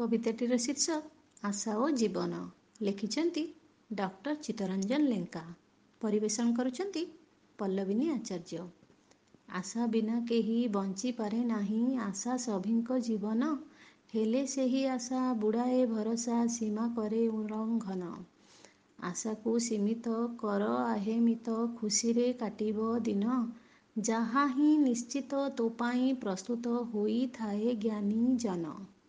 କବିତାଟିର ଶୀର୍ଷ ଆଶା ଓ ଜୀବନ ଲେଖିଛନ୍ତି ଡକ୍ଟର ଚିତ୍ତରଞ୍ଜନ ଲେଙ୍କା। ପରିବେଷଣ କରୁଛନ୍ତି ପଲ୍ଲବିନୀ ଆଚାର୍ଯ୍ୟ। ଆଶା ବିନା କେହି ବଞ୍ଚିପାରେ ନାହିଁ ଆଶା ସଭିଙ୍କ ଜୀବନ। ହେଲେ ସେହି ଆଶା ବୁଡ଼ାଏ ଭରସା ସୀମା କରେ ଉଲ୍ଲଙ୍ଘନ ଆଶାକୁ ସୀମିତ କର ଆହେମିତ ଖୁସିରେ କାଟିବ ଦିନ। ଯାହା ହିଁ ନିଶ୍ଚିତ ତୋ ପାଇଁ ପ୍ରସ୍ତୁତ ହୋଇଥାଏ ଜ୍ଞାନୀ ଜନ।